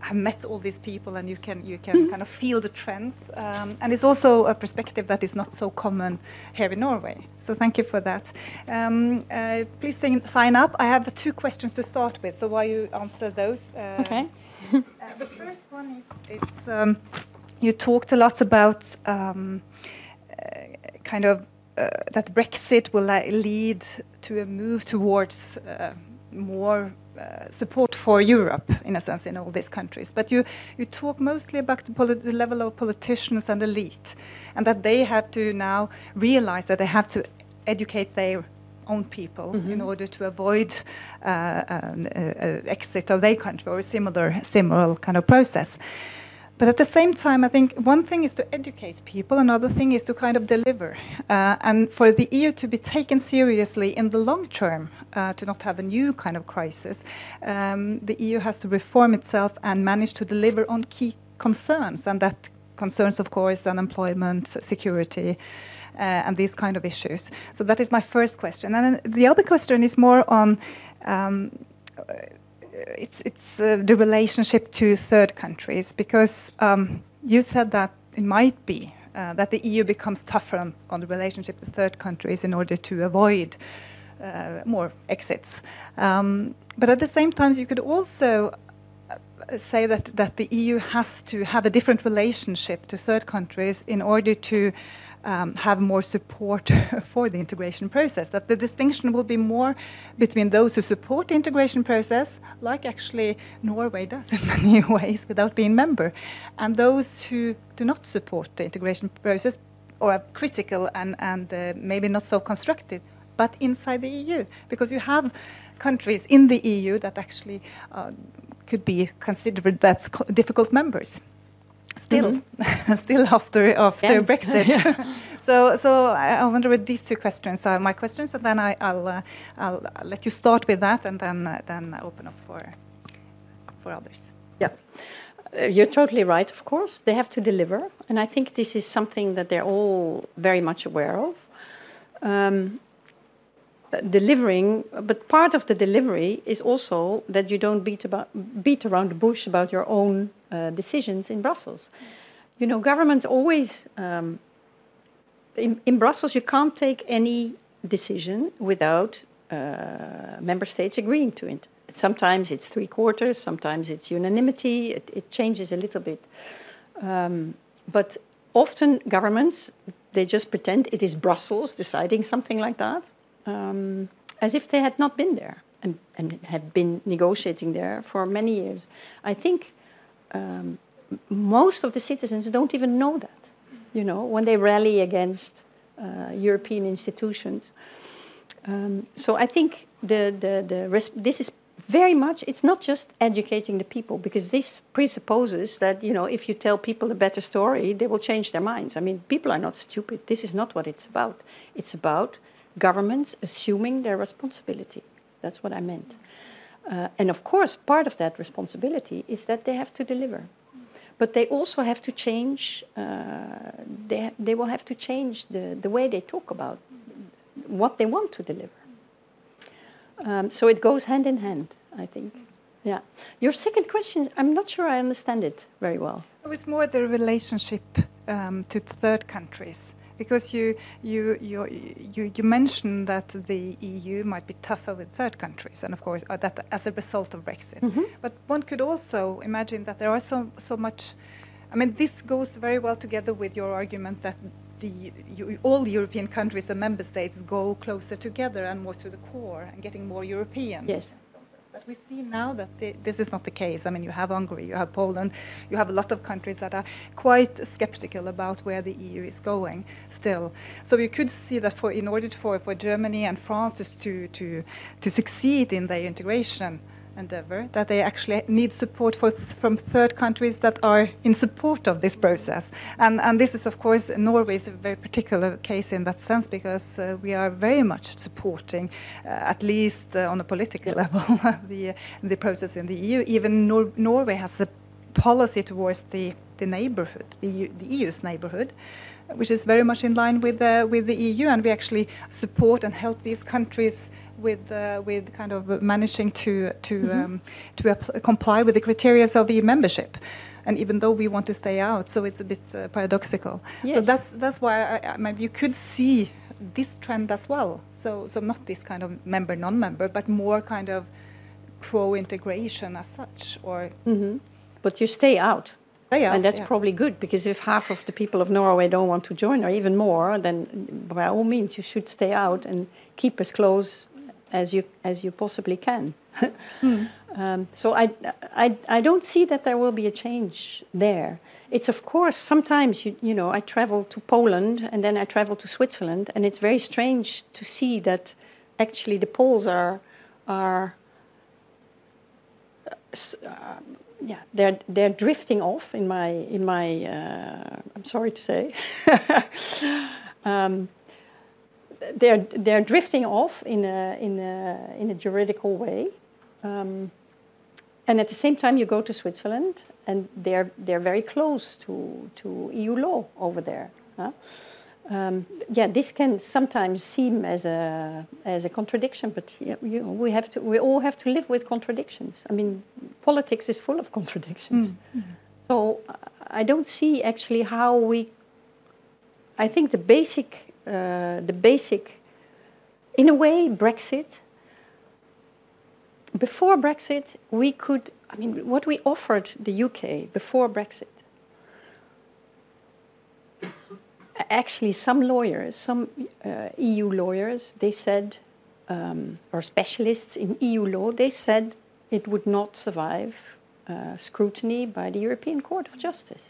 have met all these people and you can you can mm-hmm. kind of feel the trends. Um, and it's also a perspective that is not so common here in Norway. So thank you for that. Um, uh, please sing, sign up. I have two questions to start with. So while you answer those, uh, okay. uh, the first one is, is um, you talked a lot about um, uh, kind of uh, that Brexit will lead to a move towards uh, more uh, support for Europe, in a sense, in all these countries. But you, you talk mostly about the, the, level of politicians and elite, and that they have to now realize that they have to educate their own people mm -hmm. in order to avoid uh, an uh, exit of their country or a similar, similar kind of process. But at the same time, I think one thing is to educate people, another thing is to kind of deliver. Uh, and for the EU to be taken seriously in the long term, uh, to not have a new kind of crisis, um, the EU has to reform itself and manage to deliver on key concerns. And that concerns, of course, unemployment, security. Uh, and these kind of issues. So that is my first question. And the other question is more on um, it's it's uh, the relationship to third countries because um, you said that it might be uh, that the EU becomes tougher on, on, the relationship to third countries in order to avoid uh, more exits. Um, but at the same time, you could also uh, say that that the EU has to have a different relationship to third countries in order to um, have more support for the integration process. That the distinction will be more between those who support the integration process, like actually Norway does in many ways without being member, and those who do not support the integration process or are critical and, and uh, maybe not so constructive, but inside the EU, because you have countries in the EU that actually uh, could be considered as difficult members still mm -hmm. still after after yeah. Brexit. so so I wonder with these two questions are my questions, and then I, will uh, I'll, I'll let you start with that, and then uh, then open up for for others. Yeah. Uh, you're totally right, of course. They have to deliver. And I think this is something that they're all very much aware of. Um, delivering, but part of the delivery is also that you don't beat, about, beat around the bush about your own uh, decisions in Brussels. You know, governments always, um, in, in, Brussels, you can't take any decision without uh, member states agreeing to it. Sometimes it's three quarters, sometimes it's unanimity, it, it changes a little bit. Um, but often governments, they just pretend it is Brussels deciding something like that um, as if they had not been there and, and had been negotiating there for many years. I think um, most of the citizens don't even know that, you know, when they rally against uh, European institutions. Um, so I think the, the, the this is very much, it's not just educating the people, because this presupposes that, you know, if you tell people a better story, they will change their minds. I mean, people are not stupid. This is not what it's about. It's about governments assuming their responsibility. That's what I meant. Uh, and of course, part of that responsibility is that they have to deliver. But they also have to change, uh, they, they will have to change the, the way they talk about what they want to deliver. Um, so it goes hand in hand, I think. Yeah. Your second question, I'm not sure I understand it very well. It's more the relationship um, to third countries because you you you you, you mentioned that the EU might be tougher with third countries, and of course uh, that as a result of Brexit. Mm -hmm. But one could also imagine that there are so so much. I mean, this goes very well together with your argument that the you, all European countries and member states go closer together and more to the core and getting more European. Yes we see now that this is not the case. I mean, you have Hungary, you have Poland, you have a lot of countries that are quite skeptical about where the EU is going still. So you could see that for in order for, for Germany and France to, to, to succeed in their integration endeavor, that they actually need support th from third countries that are in support of this process. And, and this is, of course, Norway is a very particular case in that sense because uh, we are very much supporting, uh, at least uh, on a political level, the, the process in the EU. Even Nor Norway has a policy towards the, the neighborhood, the, EU, the EU's neighborhood which is very much in line with, uh, with the EU, and we actually support and help these countries with uh, with kind of managing to to mm -hmm. um, to comply with the criteria of EU membership. And even though we want to stay out, so it's a bit uh, paradoxical. Yes. So that's that's why I, I, maybe you could see this trend as well. So so not this kind of member non-member, but more kind of pro-integration as such, or. Mm -hmm. But you stay out. And that's yeah. probably good because if half of the people of Norway don't want to join, or even more, then by all means you should stay out and keep as close as you as you possibly can. mm. um, so I, I I don't see that there will be a change there. It's of course sometimes you you know I travel to Poland and then I travel to Switzerland and it's very strange to see that actually the Poles are are uh, yeah they're they're drifting off in my in my uh, I'm sorry to say. um, they're they're drifting off in a in a in a juridical way, um, and at the same time you go to Switzerland and they're they're very close to to EU law over there. Huh? Um, yeah, this can sometimes seem as a as a contradiction, but yeah, you know, we have to we all have to live with contradictions. I mean, politics is full of contradictions. Mm. So I don't see actually how we. I think the basic the basic, in a way, Brexit. Before Brexit, we could, I mean, what we offered the UK before Brexit. Actually, some lawyers, some uh, EU lawyers, they said, um, or specialists in EU law, they said it would not survive uh, scrutiny by the European Court of Justice.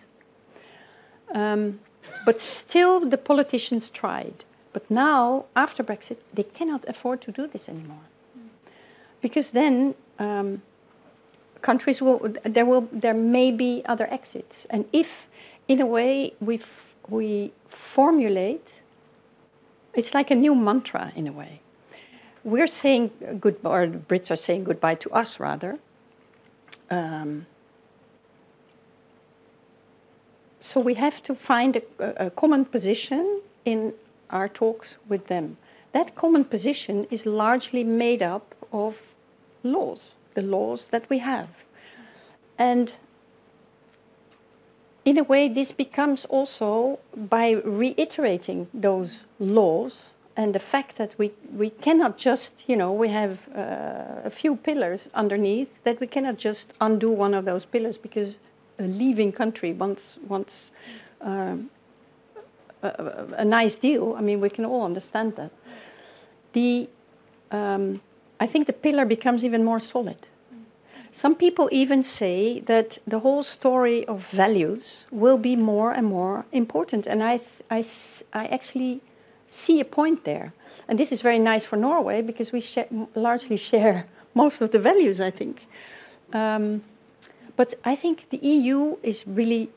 Um, but still, the politicians tried. But now, after Brexit, they cannot afford to do this anymore. Because then um, countries will, there, will, there may be other exits. And if, in a way, we, we formulate, it's like a new mantra in a way. We're saying goodbye, or the Brits are saying goodbye to us rather. Um, so we have to find a, a, common position in our talks with them. That common position is largely made up of laws, the laws that we have. And in a way, this becomes also by reiterating those laws and the fact that we, we cannot just, you know, we have uh, a few pillars underneath, that we cannot just undo one of those pillars because a leaving country wants wants um, a, a, nice deal. I mean, we can all understand that. The um, I think the pillar becomes even more solid. Some people even say that the whole story of values will be more and more important, and I, I, I actually see a point there. And this is very nice for Norway because we sh largely share most of the values, I think. Um, but I think the EU is really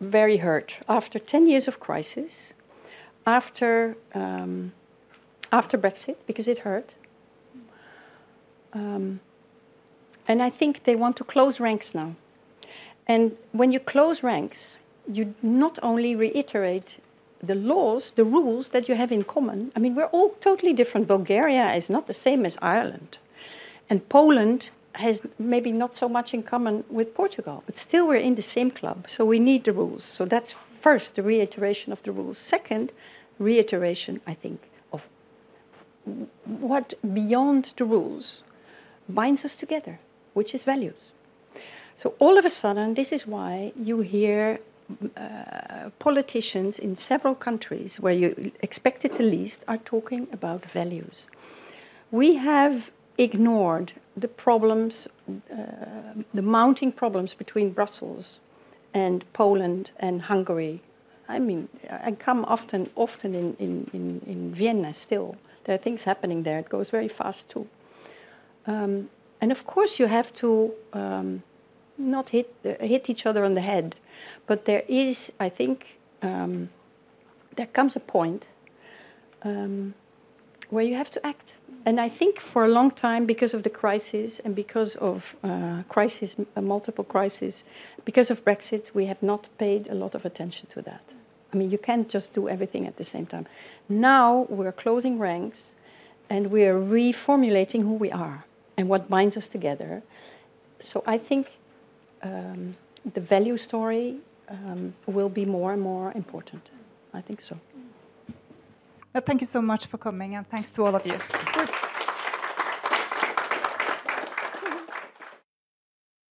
very hurt after 10 years of crisis, after, um, after Brexit, because it hurt. Um, and I think they want to close ranks now. And when you close ranks, you not only reiterate the laws, the rules that you have in common. I mean, we're all totally different. Bulgaria is not the same as Ireland. And Poland has maybe not so much in common with Portugal, but still we're in the same club, so we need the rules. So that's first the reiteration of the rules. Second, reiteration, I think, of what beyond the rules binds us together, which is values. So all of a sudden, this is why you hear uh, politicians in several countries where you expect it the least are talking about values. We have ignored the problems, uh, the mounting problems between Brussels and Poland and Hungary. I mean, I come often, often in, in, in, in Vienna still. There are things happening there. It goes very fast too. Um, and of course, you have to um, not hit, uh, hit each other on the head. But there is, I think, um, there comes a point um, where you have to act. And I think for a long time, because of the crisis and because of uh, crisis, uh, multiple crises, because of Brexit, we have not paid a lot of attention to that. I mean, you can't just do everything at the same time. Now we're closing ranks and we're reformulating who we are and what binds us together. So I think um, the value story um, will be more and more important. I think so. Well, thank you so much for coming, and thanks to all of you.